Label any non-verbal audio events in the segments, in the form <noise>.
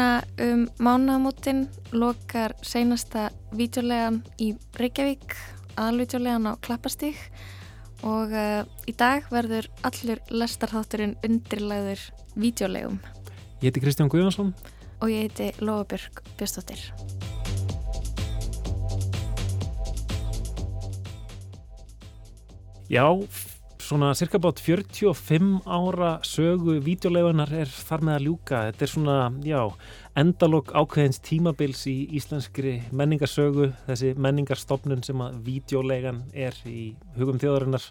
Núna um mánaðamótin lokar seinasta vítjulegan í Reykjavík, aðalvítjulegan á Klappastík og uh, í dag verður allur lestarþátturinn undirlæður vítjulegum. Ég heiti Kristján Guðjónsson og ég heiti Lofabjörg Björnstóttir. Já, svona cirka bát 45 ára sögu videoleifunar er þar með að ljúka. Þetta er svona, já, endalokk ákveðins tímabils í íslenskri menningarsögu, þessi menningarstofnun sem að videoleigan er í hugum þjóðarinnar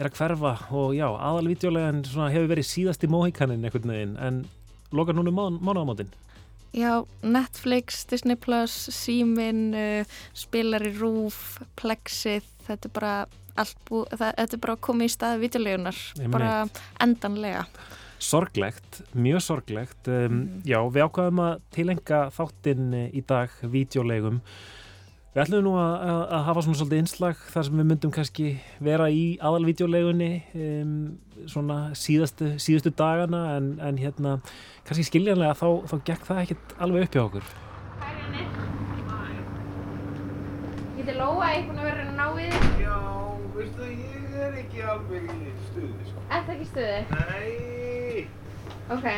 er að hverfa og já, aðal videoleigan hefur verið síðast í móhíkaninn einhvern veginn en lokar núna mánuðamátinn. Já, Netflix, Disney+, Símin, uh, Spilari Rúf, Plexið, þetta er bara allt búið, þetta er bara komið í staði vitilegunar, bara endanlega. Sorglegt, mjög sorglegt. Um, mm. Já, við ákvaðum að tilenga þáttinn í dag videolegum Við ætlum nú að, að hafa svona svolítið einslag þar sem við myndum kannski vera í aðalvídeolegunni um, svona síðastu, síðustu dagana en, en hérna kannski skiljanlega þá, þá gekk það ekkert alveg upp hjá okkur. Hæ Janni? Getur Lóa einhvern að vera að ná við þig? Já, veistu það, ég er ekki alveg í stuði. Sko. Er það ekki stuði? Nei. Ok,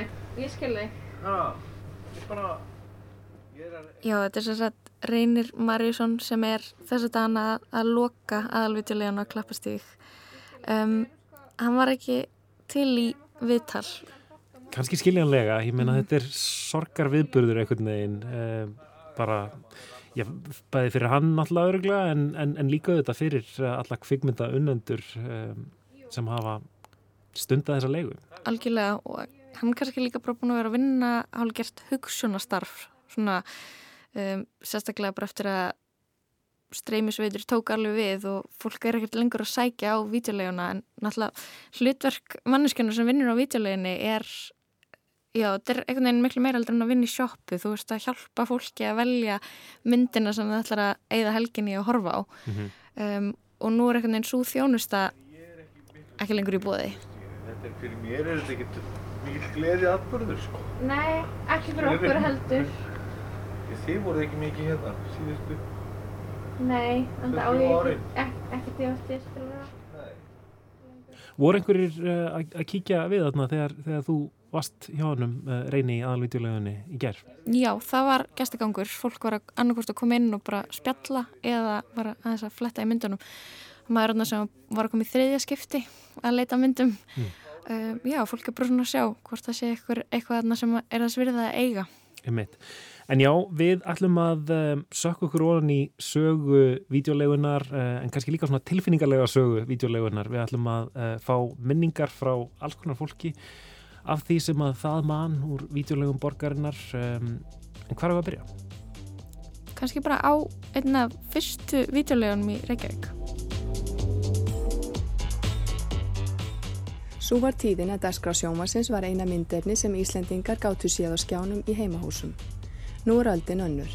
ég skil þig. Já, ég bara... Ég er að... Já, þetta er svo að Reynir Marjusson sem er þess að dana að loka aðalvitulegan á klappastík um, hann var ekki til í viðtal Kanski skiljanlega, ég meina mm. þetta er sorgar viðburður einhvern veginn um, bara, já, bæði fyrir hann alltaf öruglega en, en, en líka þetta fyrir alla kvikmynda unnendur um, sem hafa stundað þessa leigu. Algjörlega og hann kannski líka bara búin að vera að vinna hálfgert hugsunastarf svona um, sérstaklega bara eftir að streymisveitur tók alveg við og fólk er ekkert lengur að sækja á vítjuleguna en náttúrulega hlutverk manneskjana sem vinnur á vítjuleginni er já, þetta er einhvern veginn miklu meira aldrei en að vinna í sjóppu, þú veist að hjálpa fólki að velja myndina sem það ætlar að eigða helginni að horfa á. Mm -hmm. um, og nú er einhvern veginn svo þjónusta ekki lengur í bóði Þetta er fyrir mér er þetta ekkert mjög gleðið atbyrður sko? Nei, ekki fyrir okkur heldur. Þið voruð ekki mikið hérna síðustu Nei, en það áður ekki því aftur til það Voru einhverjir uh, að kíkja við þarna þegar, þegar þú varst hjá hannum uh, eh, reyni í aðalvítulegunni í gerð? Já, það var gestagangur. Fólk var annarkost að koma inn og bara spjalla eða var að, að, að fletta í myndunum. Maður er sem var að koma í þriðja skipti að leita myndum. Mm. Uh, já, fólk er bara svona að sjá hvort það sé eitthvað, eitthvað sem er að svirða að eiga. Meit. En já, við ætlum að um, sökka okkur orðan í sögu videolegunar, uh, en kannski líka svona tilfinningarlega sögu videolegunar. Við ætlum að uh, fá minningar frá alls konar fólki af því sem að það mann úr videolegum borgarinnar. Um, en hvað er það að byrja? Kannski bara á einna fyrstu videolegunum í Reykjavík. Svo var tíðin að Daskra sjómasins var eina myndefni sem Íslendingar gáttu séð á skjánum í heimahúsum. Nú er öldin önnur.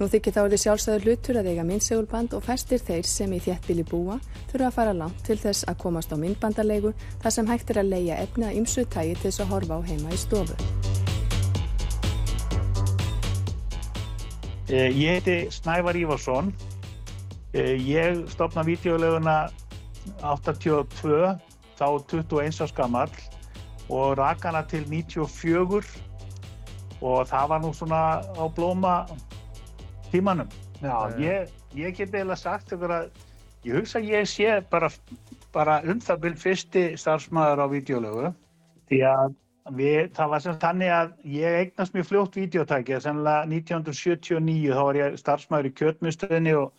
Nú þykir þá þið sjálfsögur hlutur að eiga myndsegulband og fæstir þeir sem í þéttbíli búa þurfa að fara langt til þess að komast á myndbandarlegu þar sem hægt er að leia efna ymsu tægi til þess að horfa á heima í stofu. Eh, ég heiti Snævar Ívarsson. Eh, ég stopna videoleguna 82, þá 21 árs gammal og rakana til 94 og það var nú svona á blóma tímanum. Já, ég, ég get eiginlega sagt ykkur að ég hugsa að ég sé bara, bara um það byrj fyrsti starfsmæður á videolögu því að við, það var sem þannig að ég eignast mjög fljótt videotæki sennilega 1979 þá var ég starfsmæður í kjötmustöðinni og,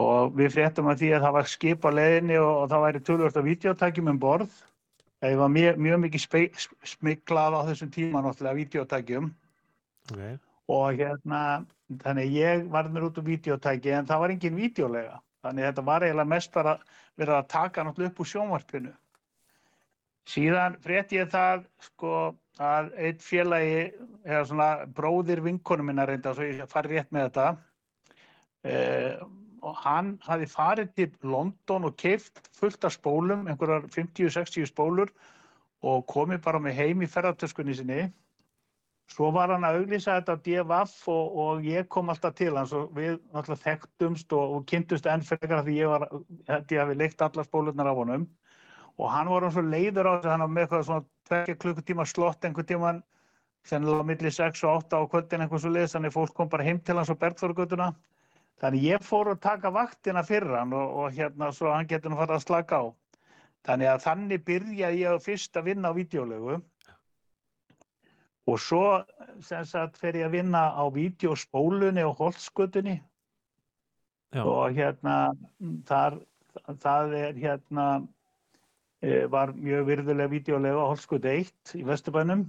og við fréttum að því að það var skip á leðinni og, og það væri tölvört af videotækjum um borð. Það var mjög, mjög mikið smiklað á þessum tíma náttúrulega videótækjum okay. Og hérna þannig ég var mér út úr videótæki en það var engin videólega þannig þetta var eiginlega mest bara verið að taka náttúrulega upp úr sjónvarpinu. Síðan frétt ég það sko að einn félagi eða svona bróðir vinkonum minna reynda svo ég fari rétt með þetta eh, og hann hafi farið til London og keift fullt af spólum, einhverjar 50-60 spólur og komið bara með heim í ferðartöskunni sinni svo var hann að auglýsa þetta á DFF og, og ég kom alltaf til hans og við alltaf þekktumst og, og kynntumst enn frekar því ég var, ég hafi leikt allar spólurnar af honum. Og hann var hann svo leiður á þess að hann var með eitthvað svona tvekja klukkutíma slott einhvern tíman sennilega á milli 6 og 8 á kvöldin eitthvað svo leiðis þannig fólk kom bara heim til hans á Bergþórugötuna þannig ég fór að taka vaktina fyrir hann og, og hérna svo hann getur nú farið að slaka á. Þannig að þannig byrjaði ég fyrst að vinna á videolegu og svo sem sagt fer ég að vinna á videospólunni og holtskutunni Já. og hérna þar, það er hérna e, var mjög virðulega videolega á holtskutu 1 í Vesturbænum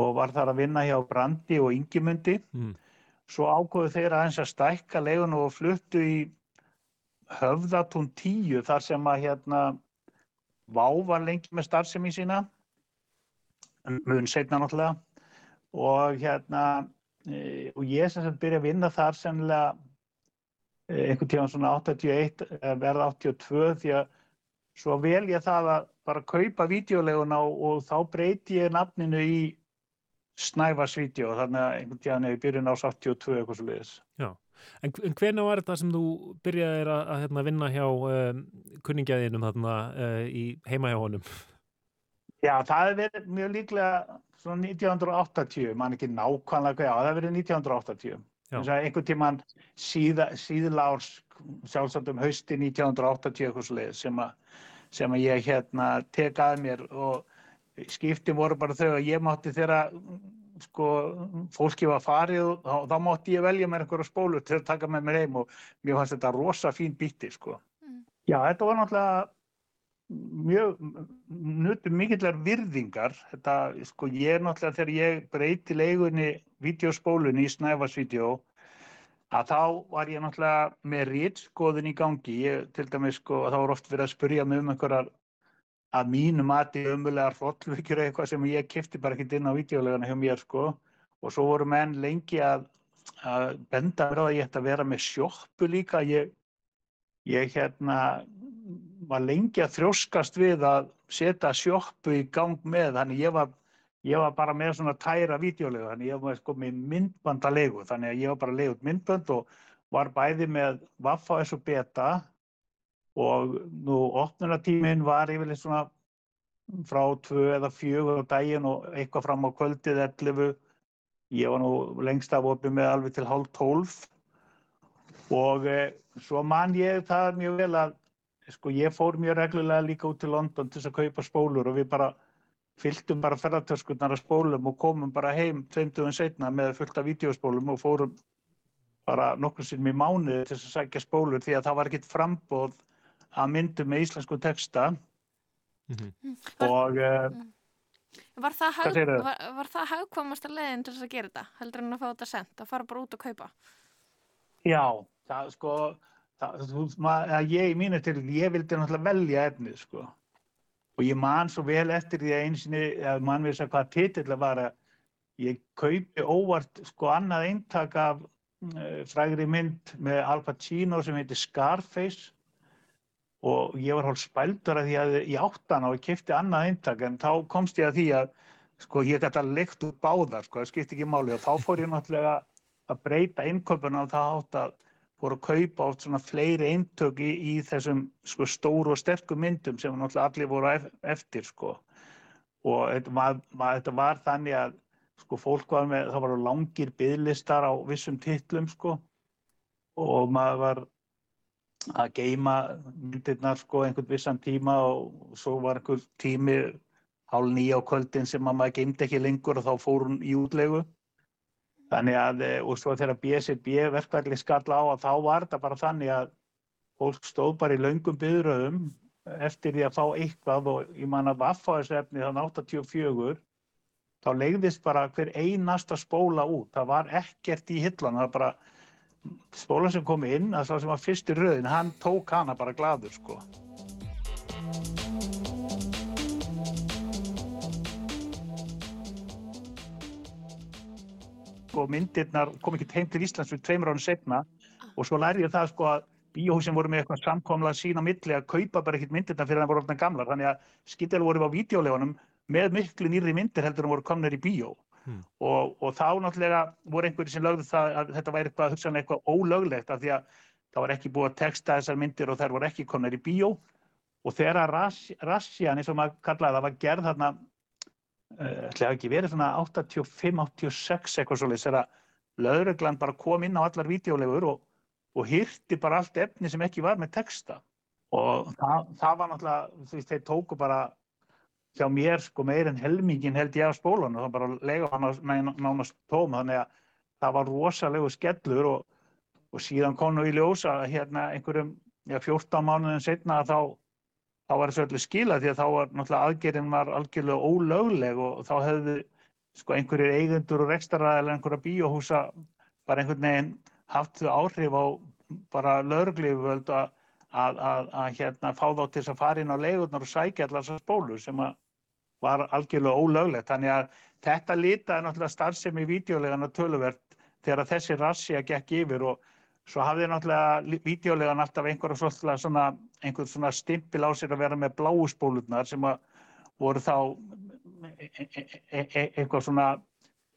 og var þar að vinna hjá Brandi og Ingimundi Mm. svo ákveðu þeir aðeins að stækka legun og fluttu í Höfðatún 10 þar sem að hérna Vá var lengi með starfsemi sína mun setna náttúrulega og hérna e, og ég sem sagt byrja að vinna þar sennilega e, einhvern tíðan svona 81 eða verða 82 því að svo vel ég það að bara kaupa videoleguna og, og þá breyti ég nafninu í Snæfarsvídeó þannig að einhvern tíðan er byrjun ás 82 eitthvað svo leiðis. En, en hvernig var þetta sem þú byrjaðir að, að hérna, vinna hjá um, kunningjaðinum þarna uh, í heima hjá honum? Já, það hefur verið mjög líklega svona 1980, mann ekki nákvæmlega hvað, já, það hefur verið 1980. Já. Þess að einhvern tíman síða, síðla árs, sjálfsagt um hausti 1980 eitthvað svo leið sem, að- sem að ég hérna tek að mér og skiptin voru bara þau að ég mátti þegar sko, fólki var farið og þá, þá mátti ég velja mér einhverja spólur til að taka með mér heim og mér fannst þetta rosa fín býtti sko. Mm. Já, þetta var náttúrulega mjög nutu mikillar virðingar. Þetta, sko, ég er náttúrulega þegar ég breyti leigunni videospólunni í Snæfarsvídeó að þá var ég náttúrulega með rítskoðun í gangi. Ég, til dæmis, sko, þá var oft verið að spurja mig um einhverjar að mínu mati ömulegar eða eitthvað sem ég kefti bara ekkert inn á videolegana hjá mér, sko. Og svo voru menn lengi að, að benda mér á að ég ætti að vera með sjoppu líka. Ég, ég hérna var lengi að þrjóskast við að setja sjoppu í gang með þannig ég var, ég var bara með svona tæra videolegu þannig ég var sko með myndbandalegu þannig að ég var bara lega út myndband og var bæði með Vaffa S og Beta og nú opnunartíminn var yfirleitt svona frá tvö eða fjögur á daginn og eitthvað fram á kvöldið 11 ég var nú lengst af opið með alveg til hálf 12 og e, svo man ég það mjög vel að sko ég fór mjög reglulega líka út til London til þess að kaupa spólur og við bara fylltum bara ferðartöskurnar af spólum og komum bara heim tveimtugum setna með fullt af vídeospólum og fórum bara nokkur sinnum í mánuði til þess að sækja spólur því að það var ekkert frambóð að myndum með íslensku texta Mhm. og uh, Var það, Hvað hag, segirðu? var, var það hagkvæmasta leiðin til þess að gera þetta? Heldur en að fá þetta sent, að fara bara út og kaupa? já, það sko það, þú, mað, að ég í mínu til ég vildi náttúrulega velja efnið sko. Og ég man svo vel eftir því að einsinni að mann veist að hvað titill að vara ég kaupi óvart sko annað eintak af uh, frægri mynd með Al Pacino sem heitir Scarface. Og ég var hálf spældur að því að ég áttan og ég kefti annað eintak en þá komst ég að því að sko ég gæti að leikt út báðar sko, það skipti ekki máli. Og þá fór ég náttúrulega að breyta innköpuna og það átt að fór að kaupa oft svona fleiri eintök í, þessum sko stóru og sterku myndum sem náttúrulega allir voru ef, eftir sko. Og þetta var, var, þetta var þannig að sko fólk var með, það voru langir byðlistar á vissum titlum sko. Og maður var að geima myndirnar sko einhvern vissan tíma og svo var einhver tími hálf nýja á kvöldin sem að maður geimdi ekki lengur og þá fór hún í útlegu þannig að eh, og svo þegar BSB verkvæli skall á að þá var þetta bara þannig að fólk stóð bara í löngum byðröðum eftir því að fá eitthvað og ég man að vaffa þessu efni þannig 84 þá legðist bara hver einasta spóla út. Það var ekkert í hillan það var bara spóla sem kom inn að sá sem var fyrst í röðin hann tók hana bara gladur sko og myndirnar kom ekki heim til Íslands fyrir tveimur árun setna og svo lærði ég það sko að bíóhúsin voru með eitthvað samkomlega sín á milli að kaupa bara ekkert myndirnar fyrir að það voru orðna gamlar. Þannig að skittel voru á vídeolegunum með miklu nýri myndir heldur en voru komnir í bíó. Mm. og, og þá náttúrulega voru einhverju sem lögðu það að þetta væri eitthvað hugsanlega eitthvað ólöglegt af því að það var ekki búið að texta þessar myndir og þær voru ekki komnir í bíó. Og þegar rassjan eins og maður kallaði það var gerð þarna uh, ætlaði ekki verið svona 85-86 eitthvað svolítið þegar lögreglan bara kom inn á allar videolegur og, og hýrti bara allt efni sem ekki var með texta. Og það, það var náttúrulega, þú veist, þeir tóku bara hjá mér sko meir en helmingin held ég af spólan og það bara lega hann nánast tóm þannig að það var rosalegu skellur og, og síðan kom nú í ljósa hérna einhverjum já, 14 mánuðin setna þá, þá var þessu öllu skila því að þá var náttúrulega aðgerinn var algjörlega ólögleg og þá hefðu sko einhverjir eigendur og rekstaraðar eða einhverja bíóhúsa bara einhvern veginn haft þau áhrif á bara lögurgliföld að, að, að, að hérna fá þá til þess að fara inn á leigurnar og sækja allar þessar spólur sem var algjörlega ólöglegt. Þannig að þetta litaði náttúrulega starfsemi í videolegana töluvert þegar þessi rassi að gekk yfir og svo hafði náttúrulega videolegan alltaf einhverja svona, einhvern svona stimpil á sér að vera með bláuspólurnar sem að voru þá e e e eitthvað svona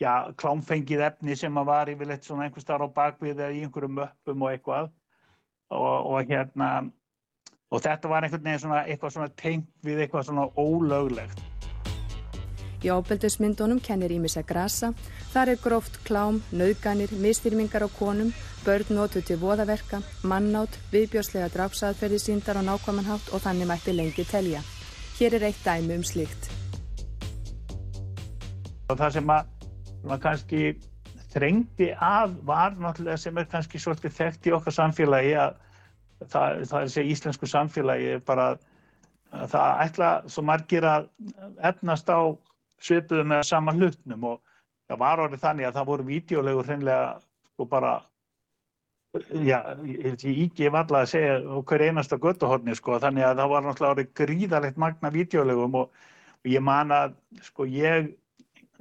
já, klámfengið efni sem að var yfirleitt svona einhver starf á bakvið eða í einhverju möppum og eitthvað. Og, og hérna og þetta var einhvern veginn svona eitthvað svona tengt við eitthvað svona ólöglegt Í ábeldismyndunum kennir Ímis að grasa, þar er gróft klám, nauðganir, mistýrmingar á konum, börn notu til voðaverka, mannátt, viðbjórslega drápsaðferði síndar á nákvæmanhátt og þannig mætti lengi telja. Hér er eitt dæmi um slíkt. Það sem að, að kannski þrengdi að var náttúrulega sem er kannski svolítið þekkt í okkar samfélagi að það, það er segja íslensku samfélagi bara að það ætla svo margir að efnast á svipuðu með sama hlutnum og það var orðið þannig að það voru videolegur hreinlega sko bara já, ég ígif alla að segja hver einasta göttuhorni sko þannig að það var náttúrulega orðið gríðalegt magna videolegum og, og ég man að sko ég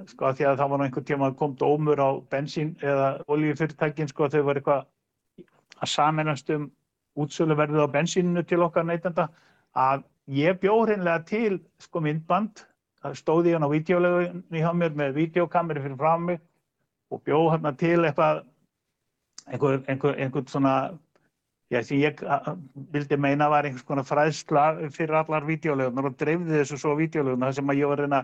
sko að því að það var einhvern tíma að komt ómur á bensín eða oljufyrirtækin sko þau var eitthvað að saminast um útsöluverðið á bensíninu til okkar neytenda að ég bjóð hreinlega til sko myndband stóði hann á videolegunni hjá mér með videokameri fyrir frá mig og bjóð hérna til eitthvað einhver, einhver, einhvern svona já, sem ég vildi meina var einhvers konar fræðsla fyrir allar videolegunar og dreifði þessu svo videolegunar þar sem að ég var reyna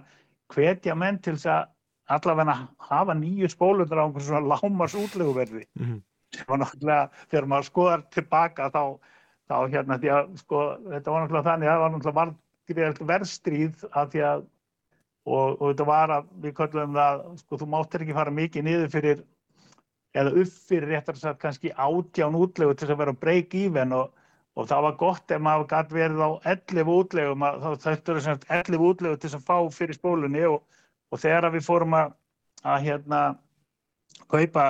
hvetja menn til þess að allavega hafa nýju spólundar á einhvers svona lámars útleguverði mm -hmm. sem var náttúrulega þegar maður skoðar tilbaka þá, þá hérna því að sko þetta var náttúrulega þannig að það var náttúrulega verðstríð að því að og, og þetta var að við kallum það, sko þú máttir ekki fara mikið niður fyrir eða upp fyrir réttar að kannski átján útlegu til að vera break even og, og það var gott ef maður gæti verið á 11 útlegum þá þauðtur það 11 útlegu til að fá fyrir spólunni og, og þegar við fórum að, að hérna kaupa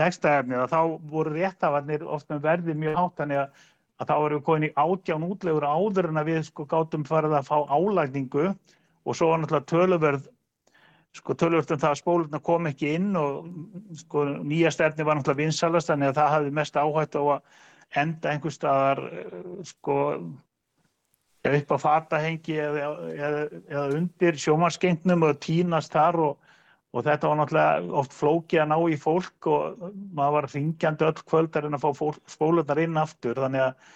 textaefni þá voru réttafarnir oft með verði mjög hátt þannig að, að þá erum við komin í átján útlegur áður en að við sko gátum farið að fá álægningu og svo var náttúrulega töluverð sko töluverð um það að spólurna kom ekki inn og sko nýja stefni var náttúrulega vinsalast þannig að það hafði mest áhætt á að enda einhver staðar sko upp á fatahengi eða, eða, eða undir sjómarskengnum og tínast þar og, og þetta var náttúrulega oft flókið að ná í fólk og maður var ringjandi öll kvöldar en að fá spólurnar inn aftur þannig að,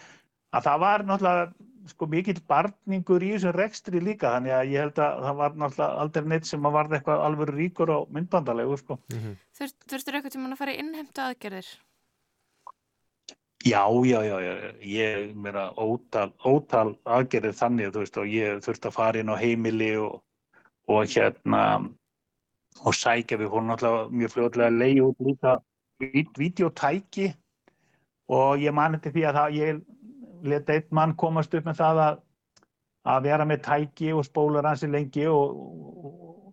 að það var náttúrulega sko mikill barningur í þessum rekstri líka þannig að ég held að það var náttúrulega aldrei neitt sem að varða eitthvað alveg ríkur og myndbandalegu sko. Mm -hmm. Þurftur eitthvað til mann að fara í innhemta aðgerðir? Já, já, já, já, ég meira ótal, ótal aðgerðir þannig þú veist og ég þurfti að fara inn á heimili og, og hérna og sækja við hún náttúrulega mjög fljóðlega að leiði út líka videotæki og ég mani til því að það, ég leta einn mann komast upp með það að, að vera með tæki og spólur hansi lengi og, og,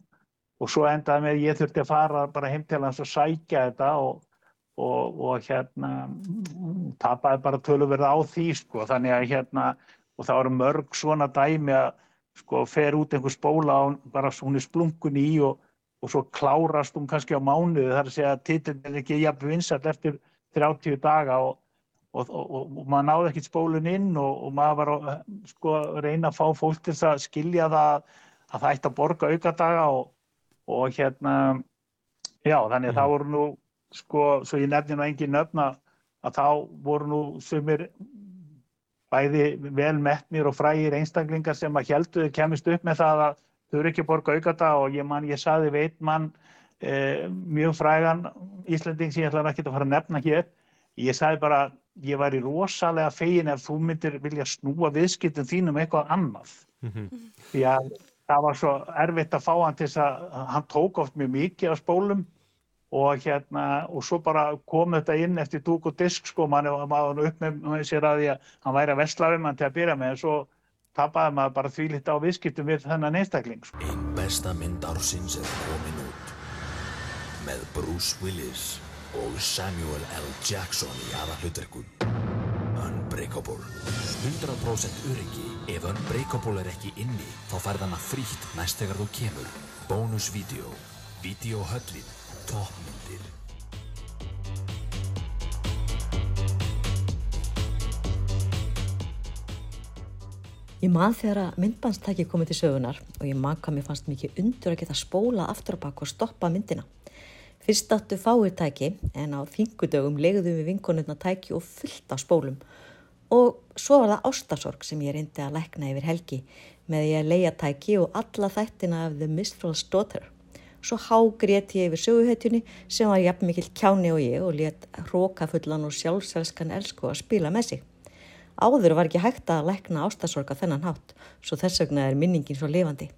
og svo endaði með ég þurfti að fara bara heim til hans og sækja þetta og, og hérna tapaði bara tölurverða á því sko. Þannig að hérna og það eru mörg svona dæmi að sko fer út einhver spóla og bara er splungun í og svo klárast hún kannski á mánuði. Þar að segja að titillin er ekki jafn vinsall eftir 30 daga og og, og, og maður náði ekkert spólun inn og, og maður var að sko, reyna að fá fólk til að skilja það að það ætti að borga aukadaga og hérna já þannig að Mhm. það voru nú sko svo ég nefni nú engin nöfna að þá voru nú sumir bæði vel metnir og frægir einstaklingar sem að helduðu kemist upp með það að þau eru ekki að borga aukata og ég man, ég saði veit mann eh, mjög frægan Íslanding sem ég ætla ekki að fara að nefna hér ég saði bara, ég væri rosalega fegin ef þú myndir vilja snúa viðskiptum þínum eitthvað annað Mhm. því að það var svo erfitt að fá hann til þess að hann tók oft mjög mikið af spólum og hérna og svo bara kom þetta inn eftir dúk og disk sko, mann var maður upp með, með sér að því að hann væri að vesla um hann til að byrja með en svo tapaði maður bara því lítið á viðskiptum við þennan einstakling sko. Einn besta mynd ársins er komin út með Bruce Willis og Samuel L. Jackson í aðalhuturkum. Unbreakable. 100% öryggi. Ef Unbreakable er ekki inni, þá færð hana frítt næst þegar þú kemur. Bónusvídeó. Vídeóhöllin. Toppmyndir. Ég man þegar að myndbandstæki komið til sögunar og ég man hvað mér fannst mikið undur að geta spólað aftur á bak og stoppa myndina. Fyrst áttu fáir tæki en á þingudögum legðum við vinkonurna tæki og fullt af spólum og svo var það ástasorg sem ég reyndi að lækna yfir helgi með ég að leia tæki og alla þættina af The Mistfall's Daughter. Svo hágrét ég yfir söguhetjunni sem var jafn mikill kjáni og ég og let hrókafullan og sjálfselskan elsku að spila með sig. Áður var ekki hægt að lækna ástasorga þennan hátt, svo þess vegna er minningin svo lifandi.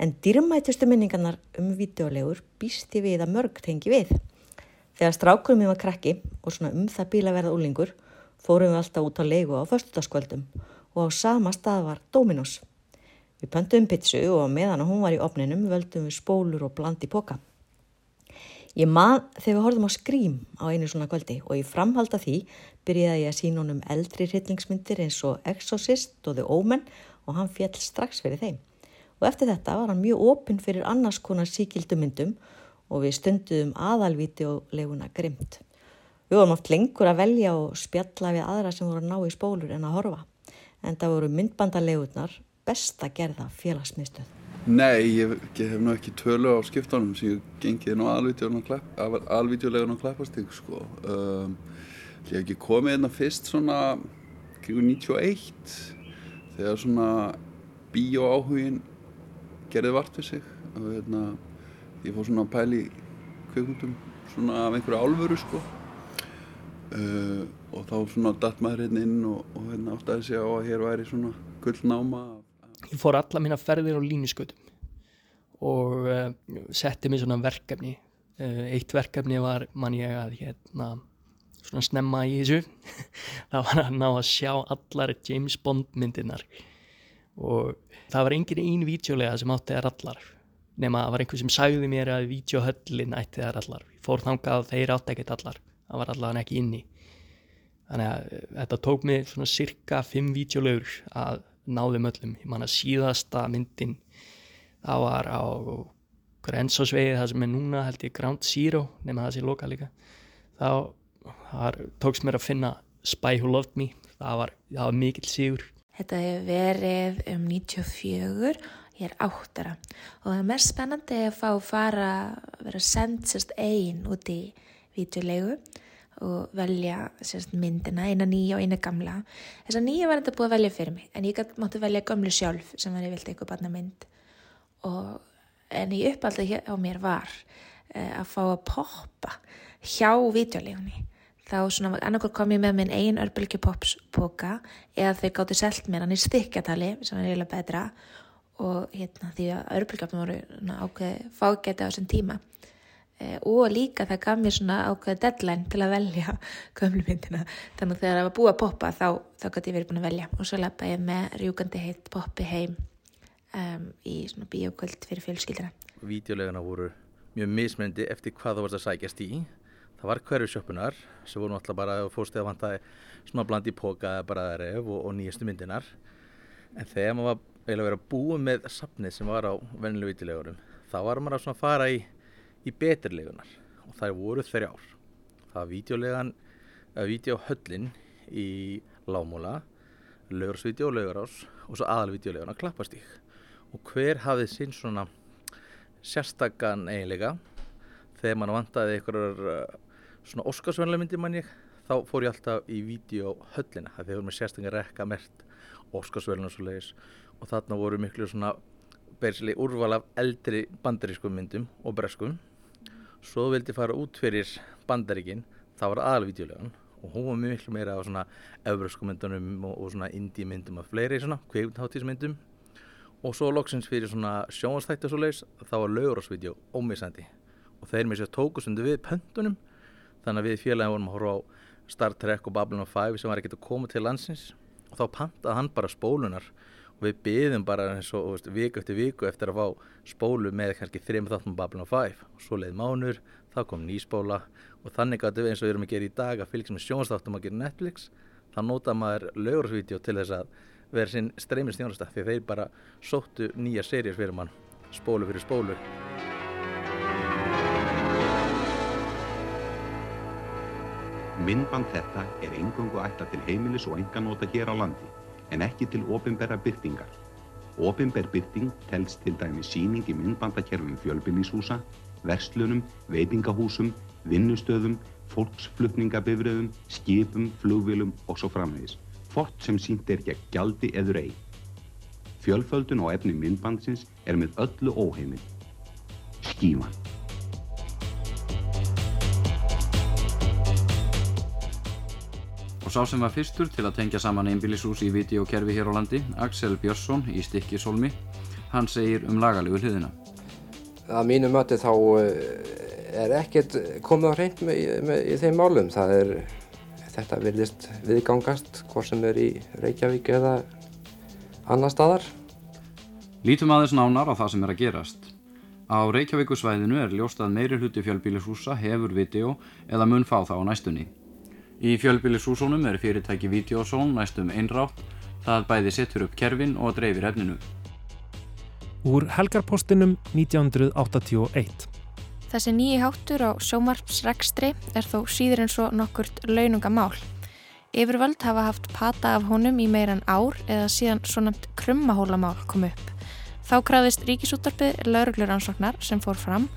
En dýrmætustu minningarnar um videolegur býst ég við að mörg tengi við. Þegar strákurum ég var krakki og svona um það bíla verða úlingur, fórum við alltaf út á leigu á föstudagskvöldum og á sama stað var Dominos. Við pöntum pitsu og meðan hún var í opninum völdum við spólur og bland í poka. Ég man þegar við horfum á skrím á einu svona kvöldi og í framhald af því byrjaði ég að sína honum eldri hryllingsmyndir eins og Exorcist og The Omen og hann fjall strax fyrir þeim. Og eftir þetta var hann mjög opinn fyrir annars konar síkildumyndum og við stunduðum aðalvídeoleguna grimt. Við vorum oft lengur að velja og spjalla við aðra sem voru að ná í spólur en að horfa. En það voru myndbandalegurnar besta gerða félagsmiðstöð. Nei, ég, ég hef nú ekki tölu á skiptunum sem ég gengið nú alvídeolegun og klappastík sko. Um, ég hef ekki komið hérna fyrst svona kringu 91 þegar svona bíóáhugin gerði vart við sig. Og hérna ég fór svona að pæli kveikmyndum svona af einhverju álfuru sko. Uh, og þá svona datt maður hérna inn og, og hérna áttaði sig á að hér væri svona gullnáma Ég fór alla mína ferðir á línuskötum og uh, setti mig svona verkefni. Uh, eitt verkefni var, man ég að hérna, svona snemma í þessu, <laughs> það var að ná að sjá allar James Bond myndirnar. Og það var engin einn vídeolega sem átti þær allar nema það var einhver sem sagði mér að vídeohöllin ætti þær allar. Ég fór þangað þeir átti ekkert allar, það var allar ekki inni. Þannig að uh, þetta tók mig svona cirka fimm vídeolögur að náðum öllum. Ég man að síðasta myndin það var á grensásvegi það sem er núna held ég Ground Zero nema það sé loka líka þá þar tókst mér að finna Spy Who Loved Me það var, var mikill sigur Þetta hefur verið um 94 ég er áttara. Og það er mest spennandi að fá að fara að vera send sérst einn út í vítjulegu og velja sérst myndina, eina nýja og eina gamla. Þess að nýja var þetta búið að velja fyrir mig en ég mátti velja gömlu sjálf sem var ég vildi eitthvað barna mynd og en í uppaldi á mér var uh, að fá að poppa hjá vítjulegunni þá svona annarkur kom ég með minn einn örbylgjupopspoka eða þau gáttu selt mér hann í stikkjatali sem er eiginlega betra. Og hérna því að örbylgjapnum voru ákveði fágæti á þessum tíma. E, og líka það gaf mér svona ákveði deadline til að velja <laughs> gömlumyndina þannig að þegar það var búið að poppa þá, þá gæti ég verið búin að velja. Og svo lappa ég með rjúkandi heitt poppi heim um, í svona bíokvöld fyrir fjölskyldina Vídeoleguna voru mjög mismyndi eftir hvað það varst að sækjast í það var hverju sjöppunar sem voru alltaf bara að fórstu að vanta svona bland í póka bara ref og, og nýjastu myndinar en þegar maður var eiginlega verið að búa með safnið sem var á vennilega vídeolegurum þá var maður að svona fara í, í beturlegunar og það voru þrjár. Það var vídeolegan að vídeohöllin í Lámúla lögursvídeó og lögurás og svo aðalvídeolegan að klappastík og hver hafði sinn svona sérstakann eiginlega þegar mann vantaði einhverjar svona Óskarsvönlega myndir mann ég. Þá fór ég alltaf í vídeohöllina þegar voru með sérstaklega rekka mert Óskarsvölinu og svo leiðis og þarna voru miklu svona bersli úrval af eldri bandarískum myndum og breskum. Svo vildi fara út fyrir bandaríkin það var aðalvídeolegan og hún var miklu meira á svona öfröskum myndunum og, og svona indie myndum af fleiri svona kveikundháttísmyndum og svo loksins fyrir svona sjónastætti og svo leiðis þá var laugurásvídeó ómisandi og þeir með sér tókusundu við pöntunum þannig að við félagin vorum að horfa á Star Trek og Babylon 5 sem var ekkert að koma til landsins. Og þá pantaði hann bara spólunar. Og við byðum bara eins og veist, viku eftir viku eftir að fá spólu með kannski þrejum þáttum Babylon 5 og svo leið mánur, þá kom nýspóla og þannig að eins og við erum að gera í dag að fylgjast með sjónastáttum að gera Netflix þá nota maður lögursvídeó til þess að vera sinn streymið stjónasta því þeir bara sóttu nýja serjur fyrir mann. Spólu fyrir spólu Myndband þetta er engungu ætla til heimilis og enganóta hér á landi, en ekki til ofinberra byrtingar. Ofinberr byrting telst til dæmi síning í myndbandakerfum fjölbillíshúsa, verslunum, veitingahúsum, vinnustöðum, fólksflutningabifröðum, skipum, flugvilum og svo framvegis. Fort sem sínt er gegn gjaldi eður ei. Fjölföldun og efni myndbandsins er með öllu óheimil. Skíman. Og sá sem var fyrstur til að tengja saman einbílishús í videokerfi hér á landi, Axel Björnsson í Stikkisólmi, hann segir um lagalegu hliðina. Að mínu möti þá er ekkert komið á hreint með, með, í þeim málum. Það er, þetta virðist viðgangast, hvort sem er í Reykjavík eða annar staðar. Lítum aðeins nánar á það sem er að gerast. Á Reykjavíkusvæðinu er ljóst að meiri hluti fjölbílishúsa hefur video eða mun fá það á næstunni. Í fjölbýlishúsunum er fyrirtæki Videozone næstum einrátt, það bæði setur upp kerfin og dreifir efninu. Úr helgarpostinum 1981 Þessi nýji háttur á sjómarpsrekstri er þó síður en svo nokkurt launungamál. Yfirvöld hafa haft pata af honum í meiran ár eða síðan svo nefnt krummahólamál kom upp. Þá krafðist ríkisúttarpið laurugluransóknar sem fór fram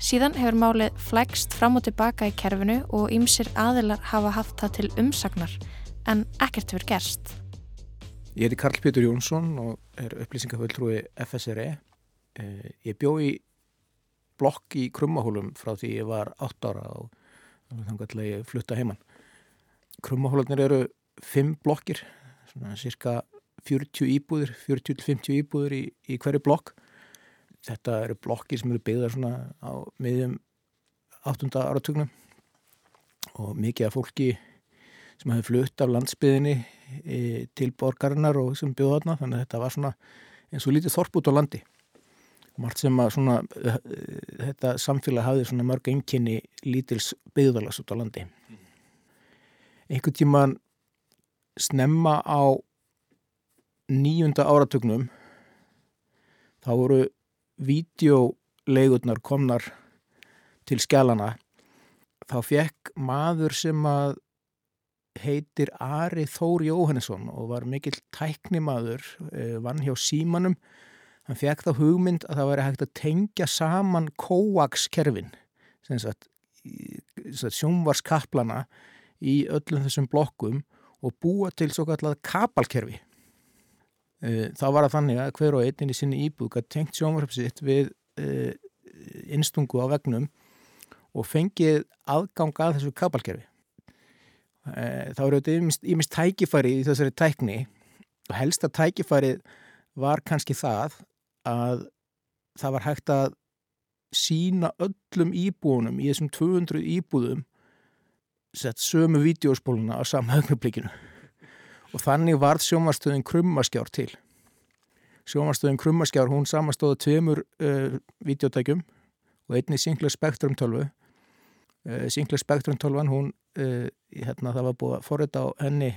Síðan hefur málið flægst fram og tilbaka í kerfinu og ýmsir aðilar hafa haft það til umsagnar en ekkert hefur gerst. Ég heiti Karl Pétur Jónsson og er upplýsingaföldrúi FSRE. Eh, ég bjó í blokk í Krummahólum frá því ég var 8 ára og þannig að ég flutta heimann. Krummahólanir eru 5 blokkir, svona cirka 40 íbúður, 40-50 íbúður í, í hverju blokk þetta eru blokkir sem eru byggðar svona á miðjum 8. áratögnum og mikið af fólki sem hefði flutt af landsbyðinni e, til borgarinnar og sem byggði þarna þannig að þetta var svona eins og lítið þorp út á landi margt sem að svona e, þetta samfélag hafði svona mörg enginni lítils byggðalas út á landi einhvern tíman snemma á nýjunda áratögnum þá voru vídeolegurnar komnar til skjálana þá fekk maður sem að heitir Ari Þór Jóhannesson og var mikill tæknimaður eh, vann hjá símanum hann fekk þá hugmynd að það væri hægt að tengja saman kóakskerfin sjónvarskaplana í öllum þessum blokkum og búa til svo kallar kapalkerfi þá var það þannig að hver og einn í sinni íbúð gæti tengt sjónvarpsitt við uh, innstungu á vegnum og fengið aðgang að þessu kapalkerfi. Uh, þá eru þetta ímist tækifæri í þessari tækni og helsta tækifæri var kannski það að það var hægt að sína öllum íbúunum í þessum 200 íbúðum sett sömu vídeospóluna á samhagnublikinu og þannig varð sjómarstöðin krummaskjár til. Sjómarstöðin krummaskjár hún samastóða tveimur uh, videotækjum og einni Sinclair Spectrum 12. Uh, Sinclair Spectrum 12 hún, uh, hérna, það var búið að forrita á henni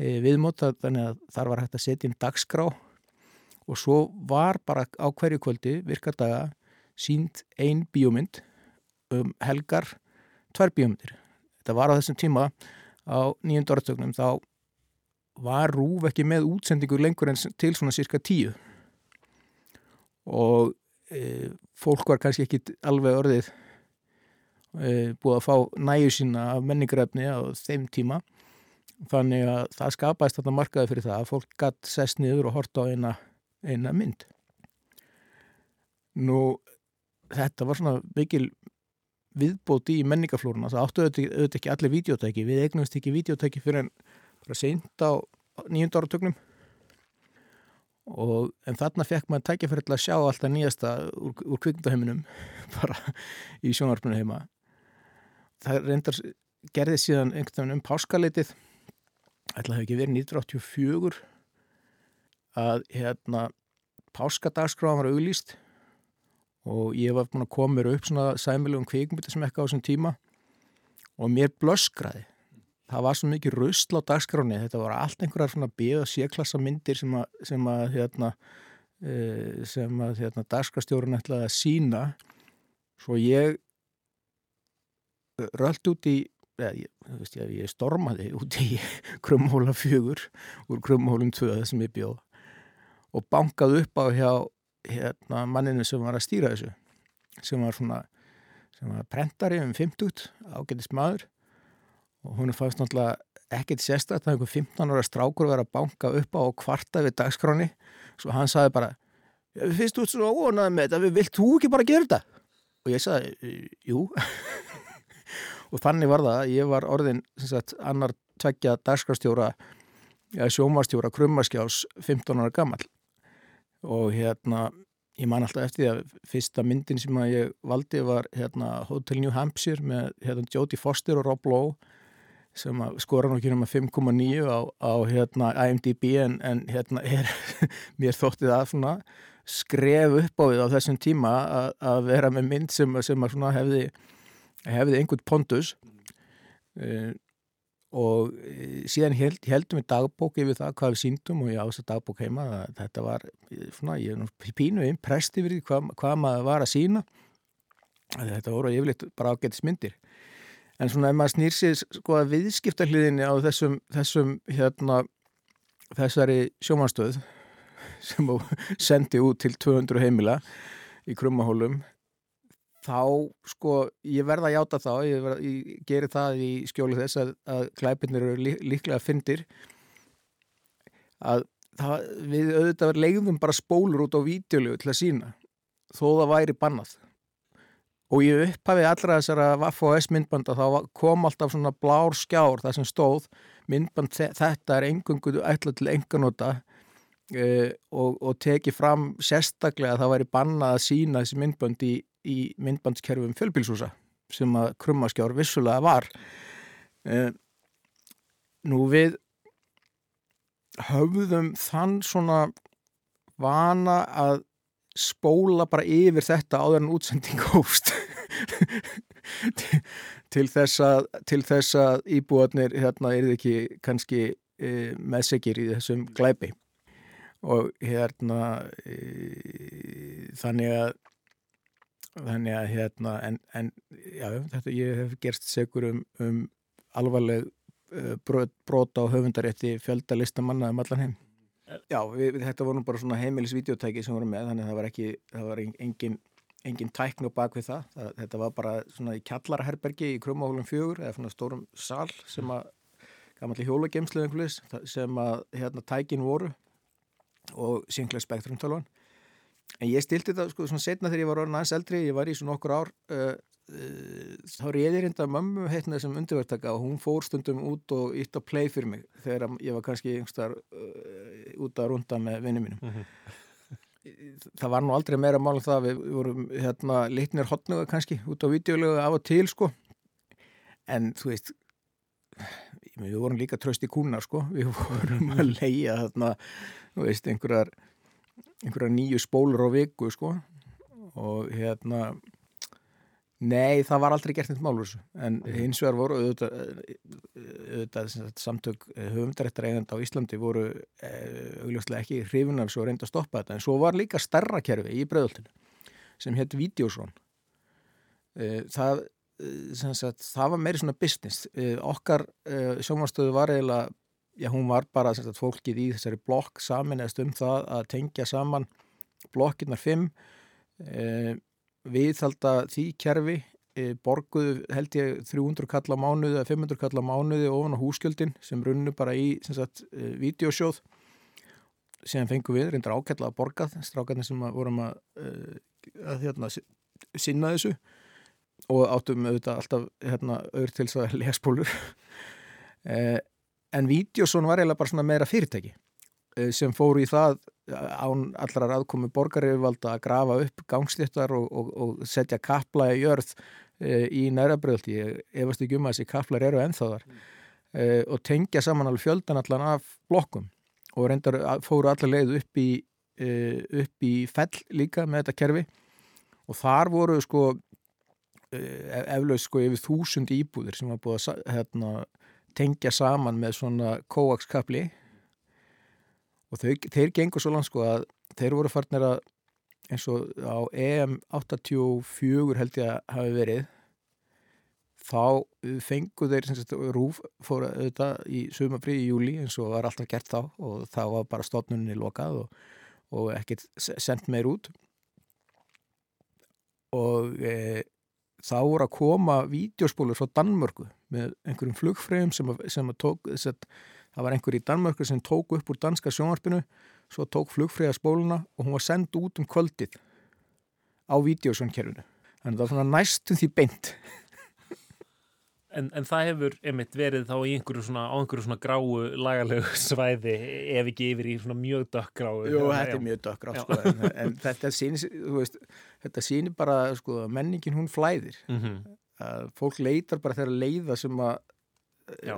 viðmóta þannig að þar var hægt að setja inn dagskrá og svo var bara á hverju kvöldi virkardaga sínt ein bíómynd um helgar tvær bíómyndir. Þetta var á þessum tíma á nýjum dortögnum þá var Rúf ekki með útsendingu lengur en til svona cirka tíu. Og e, fólk var kannski ekki alveg orðið e, búið að fá næju sína af menningrefni á þeim tíma. Þannig að það skapaðist þetta markaði fyrir það að fólk gætt sest niður og horta á eina, eina mynd. Nú þetta var svona mikil viðbóti í menningaflóruna það áttu auðvitað, ekki allir videótæki við eignumst ekki videótæki fyrir en bara seint á nýjunda áratögnum og en þarna fekk maður tækja fyrir að sjá alltaf nýjasta úr, úr kvikmyndaheiminum <laughs> bara í sjónvarpinu heima. Það reyndar gerði síðan einhvern veginn um páskalitið. Ætla að hafa ekki verið 1984 að hérna páskadagsgráðan var auglýst. Og ég var búin að koma mér upp svona sæmilegum kvikmyndi sem ekki á þessum tíma. Og mér blöskraði það var svo mikið rusl á dagskráni þetta var allt einhverjar svona bíð og séklassa myndir sem að, sem að hérna, e, sem að hérna, dagskrastjórun ætlaði að sína svo ég rölt út í eða, ég, veist, ég, ég stormaði út í <laughs> krumhóla fjögur úr krumhólum tvöða sem ég bjóð og bankaði upp á hjá hérna, manninu sem var að stýra þessu sem var svona sem var prentari um 50 ágætist maður og hún er fannst náttúrulega ekkert sérstaklega að einhver 15 ára strákur verið að banka upp á og kvarta við dagskráni svo hann saði bara við finnst þú svona óanaði með þetta, vilt þú ekki bara gera þetta? Og ég saði, jú. <laughs> Og þannig var það ég var orðin sagt, annar tveggja dagskrastjóra sjómarstjóra krummaskjás 15 ára gammal og hérna ég man alltaf eftir því að fyrsta myndin sem ég valdi var hérna Hotel New Hampshire með hérna Jodie Foster og Rob Lowe sem að skora nokkið um að 5,9 á, á hérna IMDb en, en hérna er <laughs> mér þóttið að svona skref upp á við á þessum tíma að, að vera með mynd sem, sem að hefði hefði einhvern pondus. Uh, og uh, síðan held, heldum við dagbók yfir það hvað við síndum og ég ás að dagbók heima að þetta var svona, ég er nú pínu imprest yfir því hvað, hvað maður var að sína þetta voru yfirleitt bara ágætis myndir en svona ef maður snýr sér sko að viðskiptarliðinni á þessum, þessum hérna þessari sjómanstöð sem sendi út til 200 heimila í krummahólum þá sko ég verða að játa þá ég, verða, ég gerir það í skjóli þess að, að klæpinir eru lí, líklega fyndir að það, við auðvitað leiðum bara spólur út á vídeolegu til að sína þó það væri bannað og ég upphafi allra þessara Vaff og S myndbanda þá kom alltaf svona blár skjár það sem stóð myndband þetta er engungu ætla til enganóta Uh, og, og teki fram sérstaklega að það væri bannað að sína þessi myndbönd í, í myndbandskerfum fjölbilsúsa sem að krummaskjár vissulega var. Uh, nú við höfðum þann svona vana að spóla bara yfir þetta áður en útsending <laughs> hófst. Til, til þess að til þess að íbúarnir hérna er ekki kannski uh, meðsegir í þessum glæpi. Og hérna e, þannig að þannig að hérna en, en já, þetta ég hef gerst segur um, um alvarleg uh, brot, brot á höfundarétti fjöldalistamanna um allan heim Já, við, þetta voru bara svona heimilisvídeotæki sem voru með, þannig að það var ekki það var engin, engin tæknu bak við það. það þetta var bara svona í kjallarherbergi í Krumahólum fjögur eða svona stórum sal sem að gamanlega hjólagemslu sem að hérna tækin voru og Sinclair Spectrum tölvan en ég stilti þetta sko svona setna þegar ég var orðin aðeins eldri, ég var í svona okkur ár uh, þá reyði reynda mömmu heitna þessum undirvertaka og hún fór stundum út og ítt að play fyrir mig þegar ég var kannski einhverstaðar uh, út að runda með vinnu mínum. Mm -hmm. það var nú aldrei meira mál en það, við vorum hérna litnir hotnuga kannski út á videolegu af og til sko. En þú veist við vorum líka tröst í kúna sko, við vorum að leia þarna þú veist, einhverjar einhverjar nýju spólur á viku sko. Og hérna nei, það var aldrei gert neitt málur en hins vegar voru auðvitað, auðvitað samtök höfundarættar eigandi á Íslandi voru eh, augljóslega ekki hrifun af svo reynda að stoppa þetta. En svo var líka starra kerfi í bregðoltinu sem hétt Videosón það Sagt, það var meiri svona business. Okkar sjómanstöðu var eiginlega já hún var bara sagt, fólkið í þessari blokk saminast um það að tengja saman blokkinnar fimm e, viðhalda því kerfi e, borguðu held ég 300 kalla mánuði eða 500 kalla mánuði ofan á húsgjöldin sem runnu bara í e, videosjóð sem fengum við, reyndar ákella að borgað strákarnir sem vorum að, að hérna, sinna þessu og áttum auðvitað alltaf hérna, auður til þess að lesbólur en Vídeosson var eiginlega bara svona meira fyrirtæki sem fóru í það án allrar aðkomi borgaryfirvalda að grafa upp gangsléttar og, og, og setja kapla í jörð e, í nærabröðaldi, ég efast ekki um að þessi kaplar eru ennþáðar mm. e, og tengja saman alveg fjöldan allan af blokkum. Og reyndar fóru allar leið upp í, e, upp í fell líka með þetta kerfi. Og þar voru sko eflaug sko yfir þúsund íbúðir sem var búið að hérna, tengja saman með svona kóakskapli og þau, þeir gengur svo langt sko að þeir voru farnir að eins og á EM 84 held ég að hafi verið þá fengu þeir sagt, rúf fóra auðvitað í sumafrí í júli eins og var alltaf gert þá og þá var bara stofnunni lokað og, og ekkert sendt meir út. Og e, þá voru að koma vídeospólur frá Danmörku með einhverjum flugfræðum sem, sem að tók þess að það var einhver í Danmörku sem tók upp úr danska sjónvarpinu svo tók flugfræða spóluna og hún var sendt út um kvöldið á vídeosjónkerfinu þannig að það var svona næstum því beint <laughs> En, en það hefur einmitt verið þá í einhverju svona, á einhverju svona gráu lagalegu <laughs> svæði ef ekki yfir í svona mjög dökkgráu. Jú, þetta er mjög dökkgrá sko, en, en þetta sýnir, veist, þetta sýnir bara sko, menningin hún flæðir. Mm -hmm. Fólk leitar bara þeirra leiða sem að,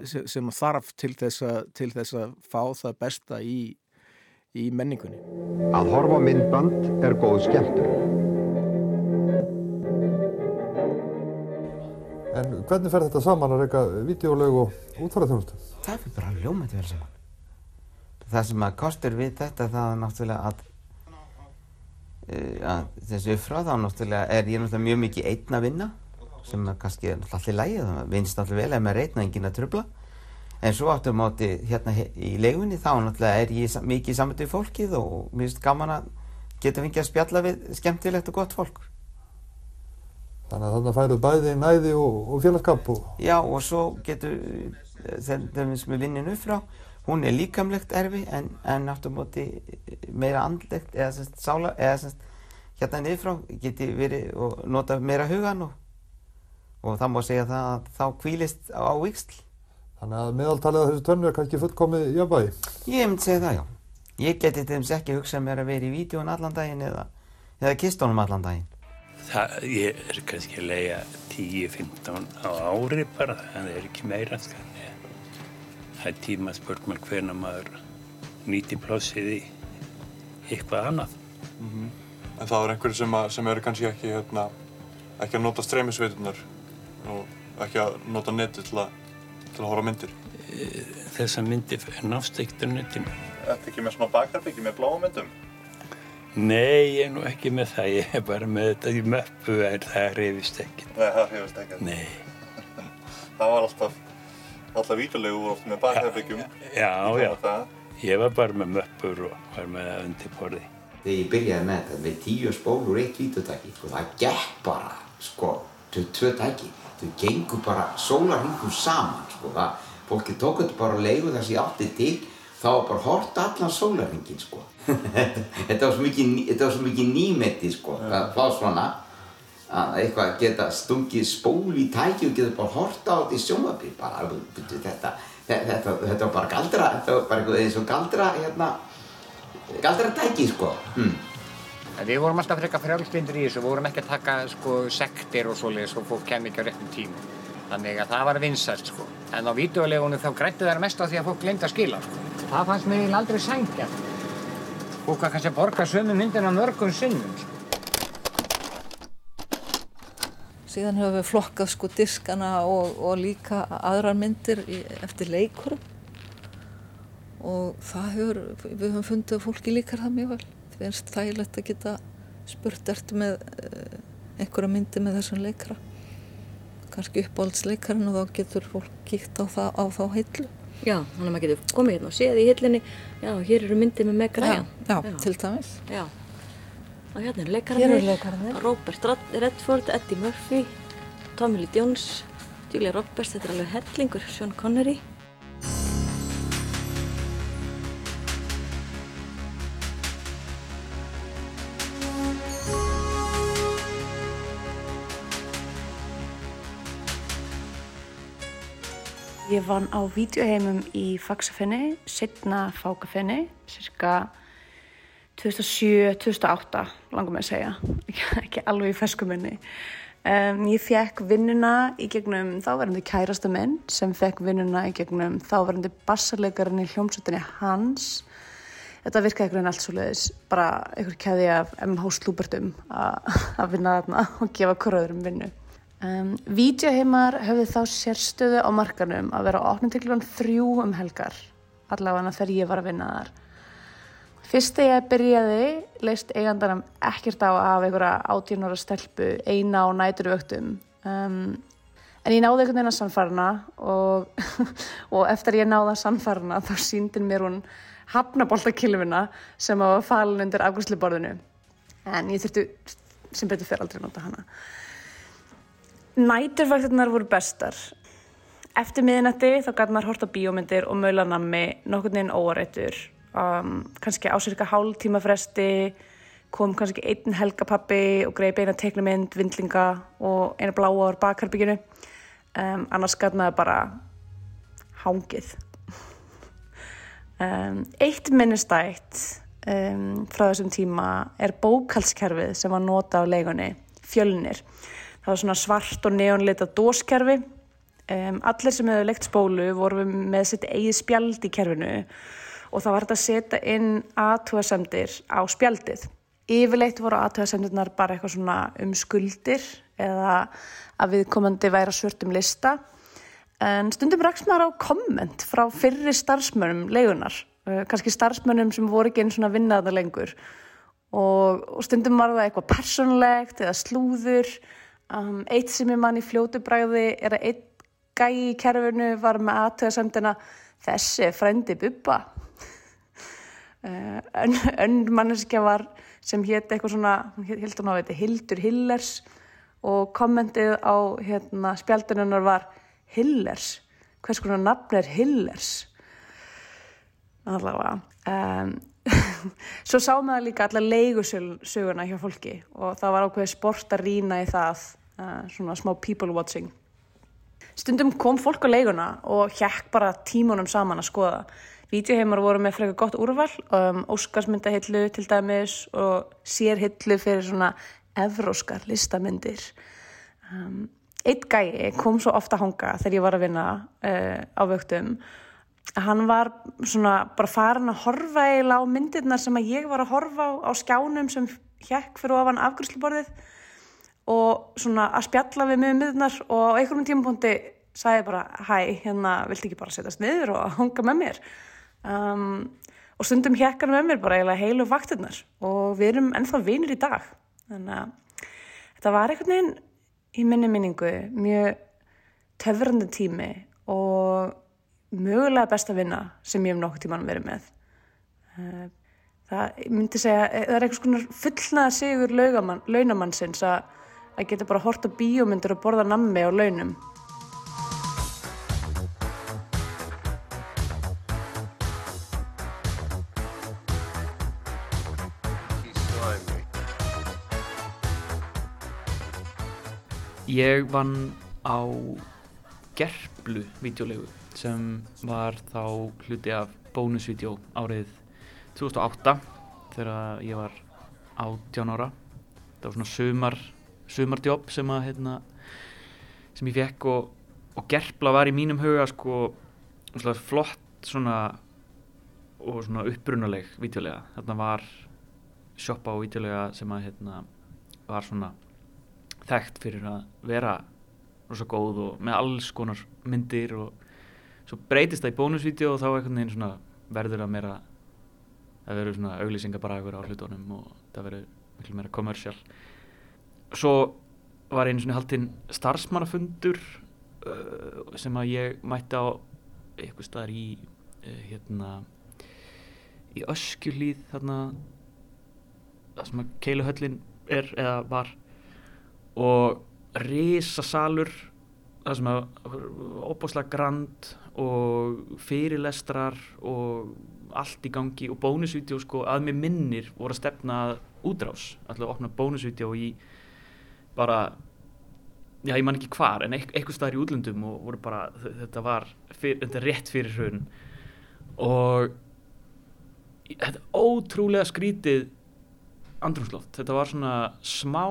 sem, sem að þarf til þess að, til þess að fá það besta í, í menningunni. Að horfa myndband er góð skemmtur. En hvernig fer þetta saman að reyka videolög og útfæraþjónustu? Það fyrir bara ljómandi vel saman. Það sem að kostur við þetta það er náttúrulega að, að þessu frá þá náttúrulega er ég náttúrulega mjög mikið einn að vinna sem er kannski alltaf lægið, vinst náttúrulega vel ef maður reyna engin að tröfla. En svo áttum átti hérna í leigunni þá náttúrulega er ég mikið saman til fólkið og mér finnst gaman að geta fengið að spjalla við skemmtilegt og gott fólk. Þannig að þarna færðu bæði næði og, og félagskap og... Já og svo getur þeim sem er vinnin upp frá hún er líkamlegt erfi en, en aftur móti meira andlegt eða semst sála eða semst hérna niður frá geti verið og nota meira hugan og, og það má segja það að þá kvílist á, á viksl. Þannig að meðaltalið að þessu tönnu er kannski fullkomið jafnvægi? Ég myndi segja það já. Ég geti til dæmis ekki hugsað mér að vera í vídjón allan daginn eða, eða kistónum allan daginn. Það, ég er kannski að leia 10-15 á ári bara, en það er ekki meira skanni. Það er tíma spurning hvernig maður nýti plássið í eitthvað annað. Mm -hmm. En það er einhverju sem, sem eru kannski ekki, hérna, ekki að nota streymisveitunar og ekki að nota neti til að, til að horfa myndir? Þessa myndir nást ekkert á netinu. Þetta ekki með svona bakarbyggi með blámyndum? Nei, ég er nú ekki með það, ég er bara með þetta í möppu en það reyfist ekkert. Nei, það reyfist ekkert? Nei. <laughs> það var alltaf, alltaf vítalegu úr oft með bakherbyggjum. Já, já, já. ég var bara með möppur og var með það undir borði. Þegar ég byrjaði með þetta, með tíu spólur eitt vítutæki, sko, það gekk bara, sko, tvö tæki. Þau gengur bara sólarhingum saman, sko, það, fólki tók þetta bara að leiðu þessi átti til, þá var bara hort allan sólarhingin, sko. <laughs> þetta var svo mikið, nýmetti sko, að fá svona að eitthvað geta stungið spól í tæki og geta bara horta á þetta í sjónvapir bara, þetta, þetta, þetta var bara galdra, þetta var bara eins og galdra, hérna, galdra tæki sko. Hm. Við vorum alltaf frekar frjálslindur í þessu, við vorum ekki að taka sko sektir og svoleiðis og fólk kem ekki á réttum tíma. Þannig að það var vinsast sko. En á vídeolegunum þá grætti það mest á því að fólk glemdi að skila sko. Það fannst mér aldrei sængja. Fólk að kannski borga sömu myndina mörgum sinnum. Sko. Síðan hefur við flokkað sko diskana og, og líka aðrar myndir í, eftir leikurum. Og það hefur, við höfum fundið að fólki líkar það mjög vel. Finnst þægilegt að geta spurt eftir með uh, einhverja myndi með þessum leikara. Kannski uppáhaldsleikarinn og þá getur fólk kíkt á, á þá heillu. Já, þannig að maður getur komið hérna og séð í hillinni, já, hér eru myndið með með græjan. Já, já, til dæmis. Já. Og hérna er eru leikararnir. Robert Redford, Eddie Murphy, Tommy Lee Jones, Julia Roberts, þetta er alveg hellingur, Sean Connery. Ég vann á vídeoheimum í Faxafinni, setna Fákafinni, cirka 2007-2008, langar mig að segja, <laughs> ekki, alveg í ferskuminni. Um, ég fekk vinnuna í gegnum þáverandi kærasta minn sem fekk vinnuna í gegnum þáverandi bassarleikarinn í hljómsveitinni hans. Þetta virkaði einhvern veginn allt svo leiðis, bara einhver keði af MH slúbertum <laughs> að vinna þarna og gefa hverjum vinnu. Um, Vídeoheimar höfðu þá sérstöðu á markanum að vera opnum til klukkan þrjú um helgar, allavega þegar ég var að vinna þar. Fyrst þegar ég byrjaði leist eigandanum ekkert á að hafa einhverja átjónara stelpu eina á næturvöktum. Um, en ég náði einhvern veginn að sannfarna og, <laughs> og eftir ég náði að sannfarna þá síndin mér hún hafnaboltakilfina sem var falin undir afgjörsluborðinu. En ég þurfti sem betur fyrir aldrei að nota hana. Næturvaktirnar voru bestar. Eftir miðinætti þá gæti maður hort á bíómyndir og maulanammi nokkurn veginn óarættur. Um, kannski á cirka hálf tíma fresti kom kannski einn helgapappi og greið eina teiknumynd, vindlinga og eina bláa á bakherbygginu. Um, annars gæti maður bara hangið. Um, eitt minnistætt um, frá þessum tíma er bókalskerfið sem var nota á leigunni, fjölnir. Það var svona svart og neonleita dóskerfi. Um, allir sem hefur leikt spólu voru með sitt eigið spjald í kerfinu og það var þetta að setja inn aðtúasemdir á spjaldið. Yfirleitt voru aðtúasemdirnar bara eitthvað svona um skuldir eða að viðkomandi væri að svörtum lista. En stundum rakst maður á komment frá fyrri starfsmönnum leigunar, uh, kannski starfsmönnum sem voru ekki einn svona vinnaða lengur. Og, og stundum var það eitthvað persónlegt eða slúður. Um, eitt sem ég mann í fljótu bræði er að einn gæi í kerfinu var með aðtöðasemdina þessi er frændi bubba. Uh, <laughs> ön, önn manneskja var sem hétt eitthvað svona, held hún á þetta, Hildur Hillers og kommentið á hérna, spjaldununnar var Hillers, hvers konar nafn er Hillers? Allavega. Um, <laughs> svo sá maður líka alla leigusöguna hjá fólki og það var ákveðið sport að rýna í það, uh, svona smá people watching. Stundum kom fólk á leiguna og hjekk bara tímunum saman að skoða. Vídeoheimar voru með frekar gott úrval, um, Óskarsmyndahillu til dæmis og sérhillu fyrir svona evróskar listamyndir. Um, Eitt gæi kom svo ofta að hanga þegar ég var að vinna uh, á vöktum. Hann var svona bara farin að horfa eiginlega á myndirnar sem að ég var að horfa á, á skjánum sem hjekk fyrir ofan afgjörsluborðið og svona að spjalla við um myndirnar og á einhverjum tímapunkti sagði bara, hæ, hérna, viltu ekki bara setjast niður og <laughs> hanga með mér? Um, og stundum hann með mér bara heilu vaktirnar og við erum ennþá vinir í dag. Þannig að þetta var einhvern veginn í minni minningu mjög töfrandi tími og mögulega besta vinna sem ég hef nokkuð tíman verið með. Eh, Það myndi segja, eh, það er eitthvað svona fullnaða sigur launamannsins að, að geta bara hort á bíómyndir og borða nammi á launum. Ég vann á Gerplu videolegu sem var þá hluti af bónusvídeó árið 2008 þegar ég var 18 ára. Það var svona sumar, sumardjobb sem, að, hérna, sem ég fekk og, og Gerpla var í mínum huga sko, svona flott svona, og svona upprunaleg videolega. Þarna var shoppa og videolega sem að, hérna, var svona þekkt fyrir að vera rosa góð og með alls konar myndir og svo breytist það í bónusvídeó og þá einhvern veginn svona verður það meira það verður svona auglýsingar bara ykkur á hlutunum og það verður miklu meira kommersial svo var einu svona haldinn starfsmannafundur uh, sem að ég mætti á eitthvað staðar í uh, hérna í öskjulíð þarna það sem að keiluhöllin er eða var. Og risasalur það sem að óbúslega grand og fyrirlestrar og allt í gangi og bónusvídeó sko að mér minnir voru að stefna útrás, alltaf að opna bónusvídeó í bara já ég man ekki hvar en eit eitthvað staðar í útlöndum og voru bara þetta var fyr, þetta rétt fyrir hrun. Og þetta ótrúlega skrítið andrumsloft þetta var svona smá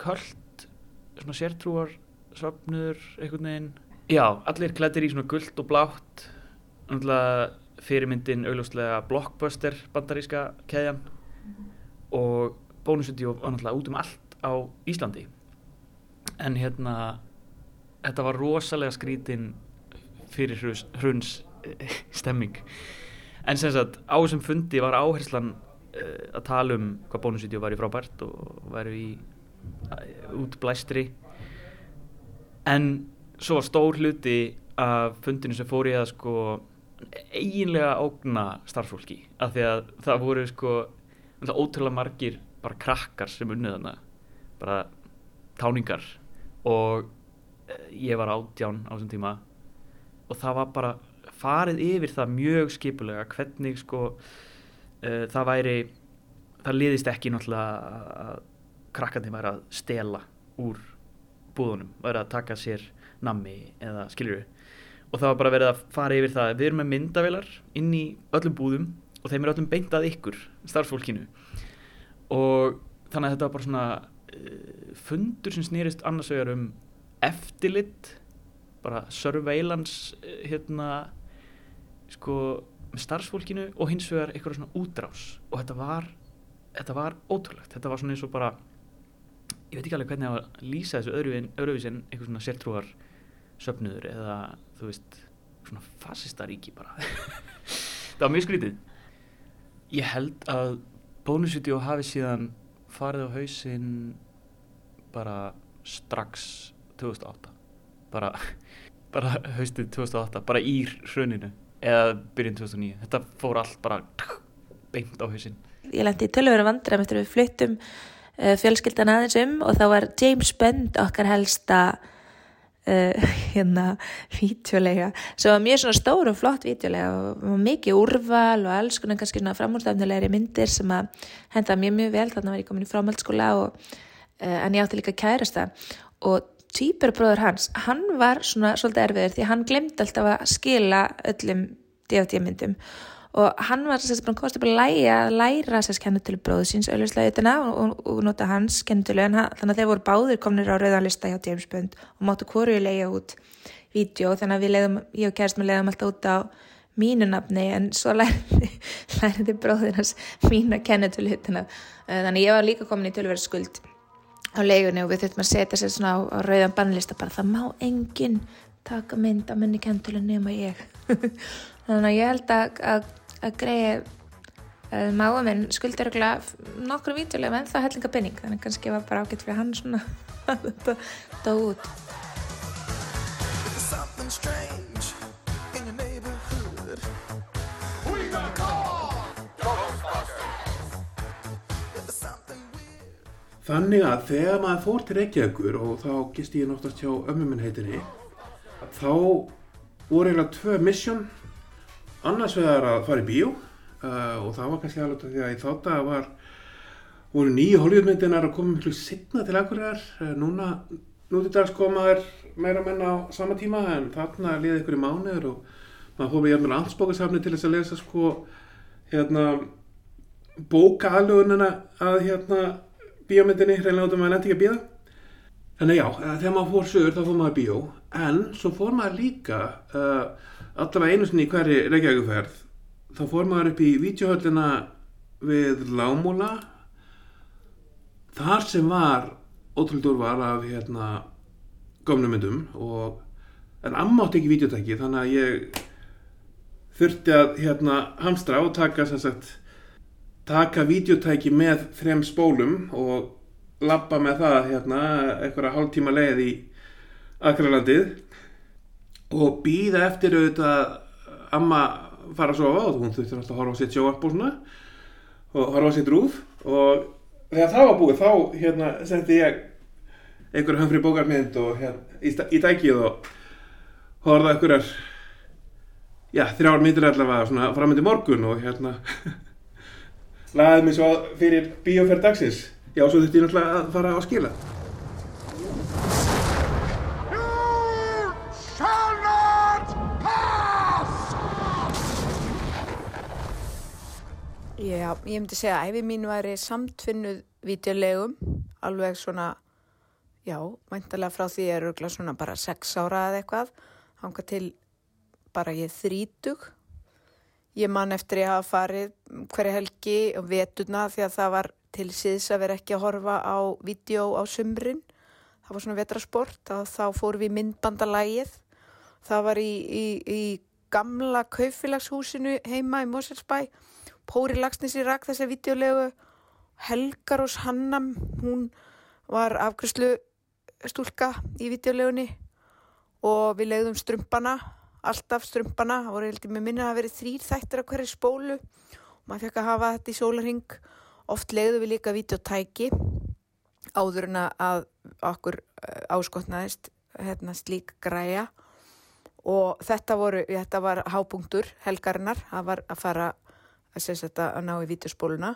köld svona sértrúar svapnur einhvern veginn. Já, allir klættir í svona gullt og blátt. Náttúrulega fyrirmyndin augljóslega blockbuster bandaríska keðjan. Og bónusvídeó var náttúrulega út um allt á Íslandi. En hérna þetta var rosalega skrítin fyrir hruns, hruns stemming. En sem sagt á þessum fundi var áherslan uh, að tala um hvað bónusvídeó var í frábært og væri í uh, útblæstri en svo var stór hluti af fundinu sem fór í að sko eiginlega ógna starffólki af því að það voru sko ótrúlega margir bara krakkar sem unnið þarna bara táningar. Og ég var átján á þessum tíma og það var bara farið yfir það mjög skipulega hvernig sko uh, það væri það liðist ekki náttúrulega að krakkandi væri að stela úr búðunum, væri að taka sér nammi eða skiljuru og það var bara verið að fara yfir það við erum með myndavelar inn í öllum búðum og þeim er öllum beintað ykkur starfsfólkinu. Og þannig að þetta var bara svona fundur sem snýrist annars vegar um eftirlitt bara surveillance uh, hérna sko með starfsfólkinu og hins vegar eitthvað svona útrás. Og þetta var þetta var ótrúlegt, þetta var svona eins og bara ég veit ekki alveg hvernig að lýsa þessu öðruvísi en eitthvað svona sértrúar söfnuður eða þú veist svona fasistaríki bara. <laughs> Það var mjög skrítið. Ég held að bónusvídeó hafi síðan farið á hausinn bara strax 2008 bara, <laughs> bara haustið 2008 bara í hruninu eða byrjun 2009 þetta fór allt bara beint á hausinn. Ég lendi í tölvöru vandram eftir við fluttum uh, fjölskyldan aðeins um og þá var James Bond okkar helsta uh, <laughs> hérna vítjulega sem var mjög svona stór og flott vítjulega og mikið úrval og alls konar kannski svona framhúrstafnulegri myndir sem að henda mjög mjög vel. Þannig var ég komin í framhaldsskóla og uh, en ég átti líka kærasta. Og týpurbróður hans, hann var svona svolítið erfiður því hann glemdi alltaf að skila öllum DVD-myndum og hann var sérst bara komast upp að læra, læra sérst kennutölu bróðu síns auðvitslega ytterna og, og, nota hans kennutölu en hann, þannig að þeir voru báðir komnir á rauðanlista hjá James Bond og máttu hvoru í leiða út vídeo. Þannig að við leiðum, ég og kærst með leiðum alltaf út á mínu nafni en svo <laughs> læriði, læriði bróðir hans mína kennutölu ytterna þannig að ég var líka komin í tölverð skuld á leigunni og við þurftum að setja sér svona á, á rauðan bannlista bara. Það má enginn taka mynd að minni kentölu nema ég. <laughs> Þannig að ég held að, að, að greið uh, máa minn skuldur nokkru vítjulega en það hellinga penning þannig kannski var bara ágætt fyrir hann svona <laughs> að þetta dó út. Þannig að þegar maður fór til Reykjavíkur og þá gist ég náttúrulega hjá ömmuminn heitinni þá voru eiginlega tvö mission annars vegar að fara í bíó uh, og það var kannski alveg því að í þátt að var voru nýju Hollywoodmyndinar að koma miklu signa til akkurar uh, núna, nútidags komaður meira menn á sama tíma en þarna liði ykkur í mánuður og maður fór með jæfnvel ansbókasafni til þess að lesa sko hérna bóka aðlugunina að hérna bíómyndinni, reynilega út af maður lendi ekki að bíða Þannig já, þegar maður fór sögur þá fór maður bíó. En svo fór maður líka uh, allavega einu sinni í hverju Reykjavíkuferð þá fór maður upp í vítjuhöllina við Lámúla þar sem var ótrúlega úrval af hérna gömnumyndum og en ammátt ekki vítjutæki þannig að ég þurfti að hérna hamstra og taka sagt taka vítjutæki með þrem spólum og lappa með það hérna einhverja hálf tíma leið í Akralandið og býða eftir auðvitað amma fara að sofa og hún þurfti alltaf að horfa á sitt sjóarp og svona og horfa á sitt rúf og þegar það var búið þá hérna sendi ég einhver höfnfri bókarmynd og hérna í, í dækið og horfði einhverjar já, þrjár myndir allavega svona framöndi morgun og hérna <laughs> lagaði mig svo fyrir bíóferð dagsins já, svo þurfti ég náttúrulega að fara á skila shall not pass! Já, ég myndi segja að æfi mín væri samtvinnuð vídeolegum, alveg svona, já, væntalega frá því er örgulega svona bara sex ára eða eitthvað, hanga til bara ég þrítug. Ég man eftir ég hafa farið hverja helgi og vetuna því að það var til síðs að vera ekki að horfa á vídeo á sumrin. Það var svona vetrasport og þá fórum við myndbandalægið. Það var í, í, í gamla kaufélagshúsinu heima í Moselsbæ. Póri Lagsnesi rak þessa videolegu. Helgarós Hannam, hún var afgriðslu stúlka í videolegunni og við legðum strumpana, alltaf strumpana. Það voru heldur með minna að verið þrýr þættir af hverju spólu og maður fekk að hafa þetta í sólarhing. Oft legðum við líka videotæki áður en að okkur eh, áskotnaðist hérna, slík græja og þetta, voru, þetta var hápunktur helgarinnar, það var að fara að, sem sagt, að ná í vídeospóluna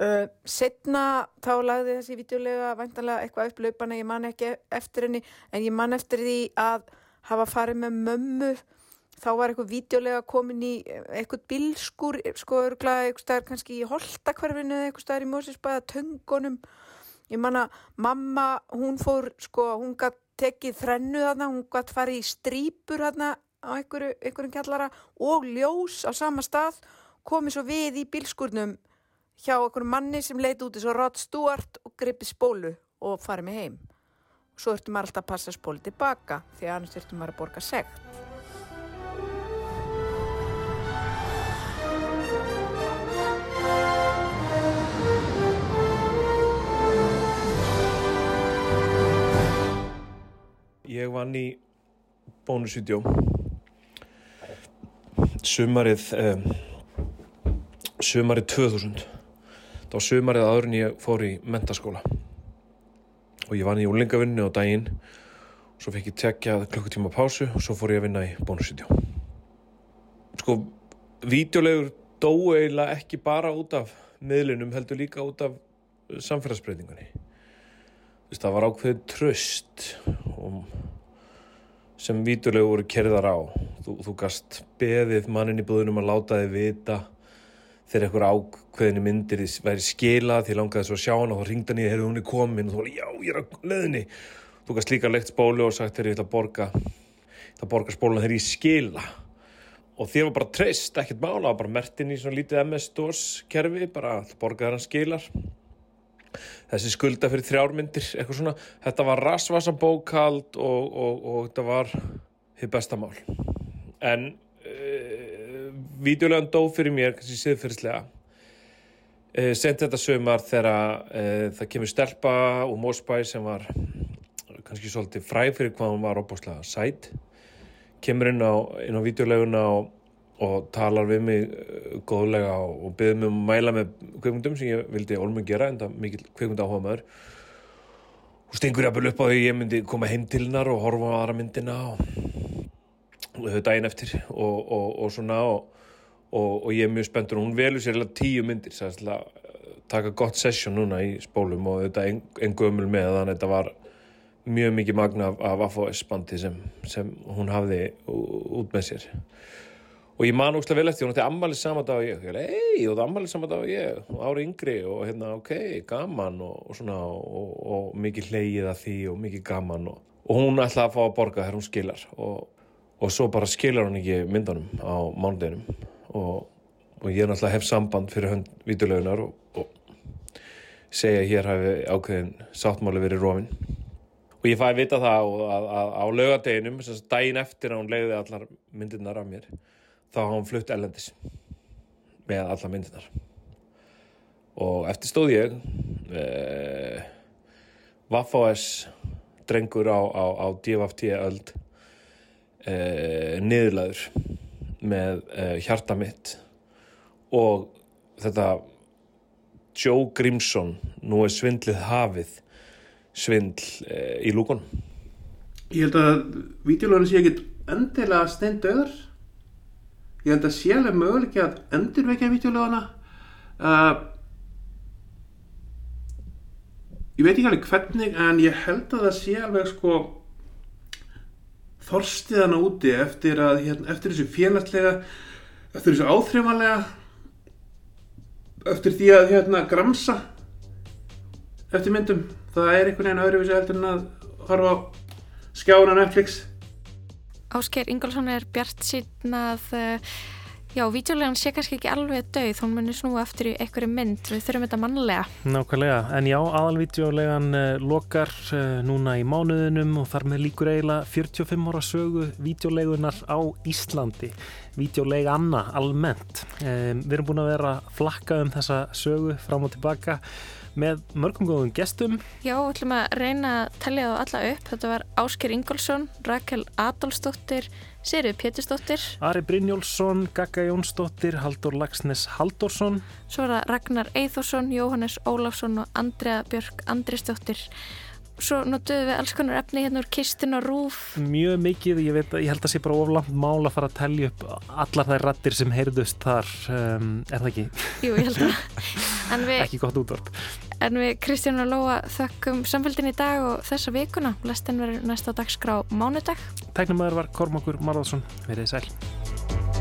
uh, setna þá lagði þessi vídeolega væntanlega eitthvað upp laupana, ég man ekki eftir henni en ég man eftir því að hafa farið með mömmu. Þá var eitthvað vídeolega komin í eitthvað bilskur, sko örglaði eitthvað staðar kannski í holtakverfinu eða eitthvað staðar í Mósisbæða töngunum. Ég man að mamma, hún fór sko, hún gætt tekið þrennu þarna, hún gætt farið í strípur þarna á einhverju, einhverjum kjallara og ljós á sama stað komið svo við í bílskurnum hjá einhverjum manni sem leit út eins og Rod Stewart og gripi spólu og farið með heim svo þurftum maður alltaf að passa spólu tilbaka því annars þurftum maður að borga segt Ég vann í bónusvídeó. Sumarið um, sumarið 2000 það var sumarið áður en ég fór í mentaskóla og ég vann í úlingavinnu á daginn. Svo fekk ég tekja klukkutíma pásu og svo fór ég að vinna í bónusvídeó. Sko vídeolegur dóu eiginlega ekki bara út af miðlunum heldur líka út af uh, samfélagsbreytingunni. Það var ákveðið tröst og sem víturlegu voru kerðar á. Þú, þú gast beðið mannin í búðunum að láta þið vita þegar einhver ákveðinu myndir væri skilað því langaði svo að sjá hann og þá ringda nýja hefur hún er komin og þú var já ég er á leðinni þú gast líka leikt spólu og sagt þegar ég ætla að borga það borga spóluna þegar ég skila. Og þér var bara treyst, ekkert mála bara mertin í svona lítið MS-DOS kerfi bara borga þegar hann skilar. Þessi skulda fyrir þrjármyndir eitthvað svona, þetta var rasvasa bókald og, og, og þetta var hitt besta mál. En videolegan dó fyrir mér, kannski siðfyrslega uh, sent þetta sömar þegar uh, það kemur stelpa og Mósbæ sem var kannski svolítið fræg fyrir hvað hún var opáslega sæt. Kemur inn á, á videoleguna og og talar við mig uh, góðlega og, og byður mig um að mæla með kveikmyndum sem ég vildi ólmum gera en það mikil kveikmynd áhuga maður og stengur jafnvel upp á því ég myndi koma heim til hennar og horfa á aðra myndina og daginn eftir og, og svona og ég er mjög spenntur og hún velur sér tíu myndir til að taka gott session núna í spólum og þetta en, en gömul með þannig að þetta var mjög mikið magna af, af AFOS bandi sem, sem hún hafði út með sér. Og ég man óslega vel eftir, hún ætti ammali saman dag og ég, hei, og það ammali saman dag og ég og ári yngri og hérna, ok, gaman og, og svona, og, og mikið hleyið að því og mikið gaman og, og hún ætlaði að fá að borga þegar hún skilar og svo bara skilar hún ekki myndunum á mánudeginum. Og ég er náttúrulega hef samband fyrir hönd videolögunar og segja að hér hafi ákveðin sáttmáli verið rófin og ég vita það að, að, að á lögadeginum, daginn eftir að hún leiði allar myndirnar af mér þá hafa hann flutt ellendis með alla myndinar og eftir stóð ég eh, Vaffáes drengur á, á, á DFT öld eh, niðurlaður með eh, hjarta mitt og þetta Joe Grimson, nú er svindlið hafið, svindl e, í lúkon. Ég held að vídeolóðin sé ekkit endilega steindauðar. Ég held að alveg möguleik að endurvekja vídeolóðana. Uh, ég veit ekki alveg hvernig en ég held að það sé alveg sko þorstiðana úti eftir að hérna, eftir þessu félagslega eftir þessu áþreifanlega eftir því að hérna gramsa eftir myndum. Það er einhvern veginn öðruvísi heldur en að horfa á skjána Netflix. Ásker Ingolson er bjart sín að uh, já, vídeolegan sé kannski ekki alveg döið, hún munir snúa eftir í einhverju mynd, við þurfum þetta mannlega. Nákvæmlega, en já, aðalvídeolegan uh, lokar uh, núna í mánuðinum og þar með líkur eiginlega 45 ára sögu vídeolegunar á Íslandi. Vídeolega Anna almennt. Við erum búin að vera flakka um þessa sögu fram og tilbaka með mörgum góðum gestum. Já, við ætlum að reyna að tellja það alla upp. Þetta var Ásker Ingolson, Rakel Adolfsdóttir Sirið Pétursdóttir. Ari Brynjólfsson, Gagga Jónsdóttir Haldur Lagsnes Haldursson Svo er það Ragnar Eithórsson, Jóhannes Ólafsson og Andrea Björk Andrisdóttir Svo notuðum við alls konar efni hérna úr kistin og rúf. Mjög mikið, ég, veit, ég held að sé bara oflant mál að fara að tellja upp allar þær rattir sem heyrðust þar um, er það ekki? Jú, ég held að <laughs> við, Ekki gott útvart En við Kristján og Lóa þökkum samfélgin í dag og þessa vikuna. Lestin verður næsta dagskrá mánudag. Tæknumæður var Kormákur Marðarsson Verðið sæl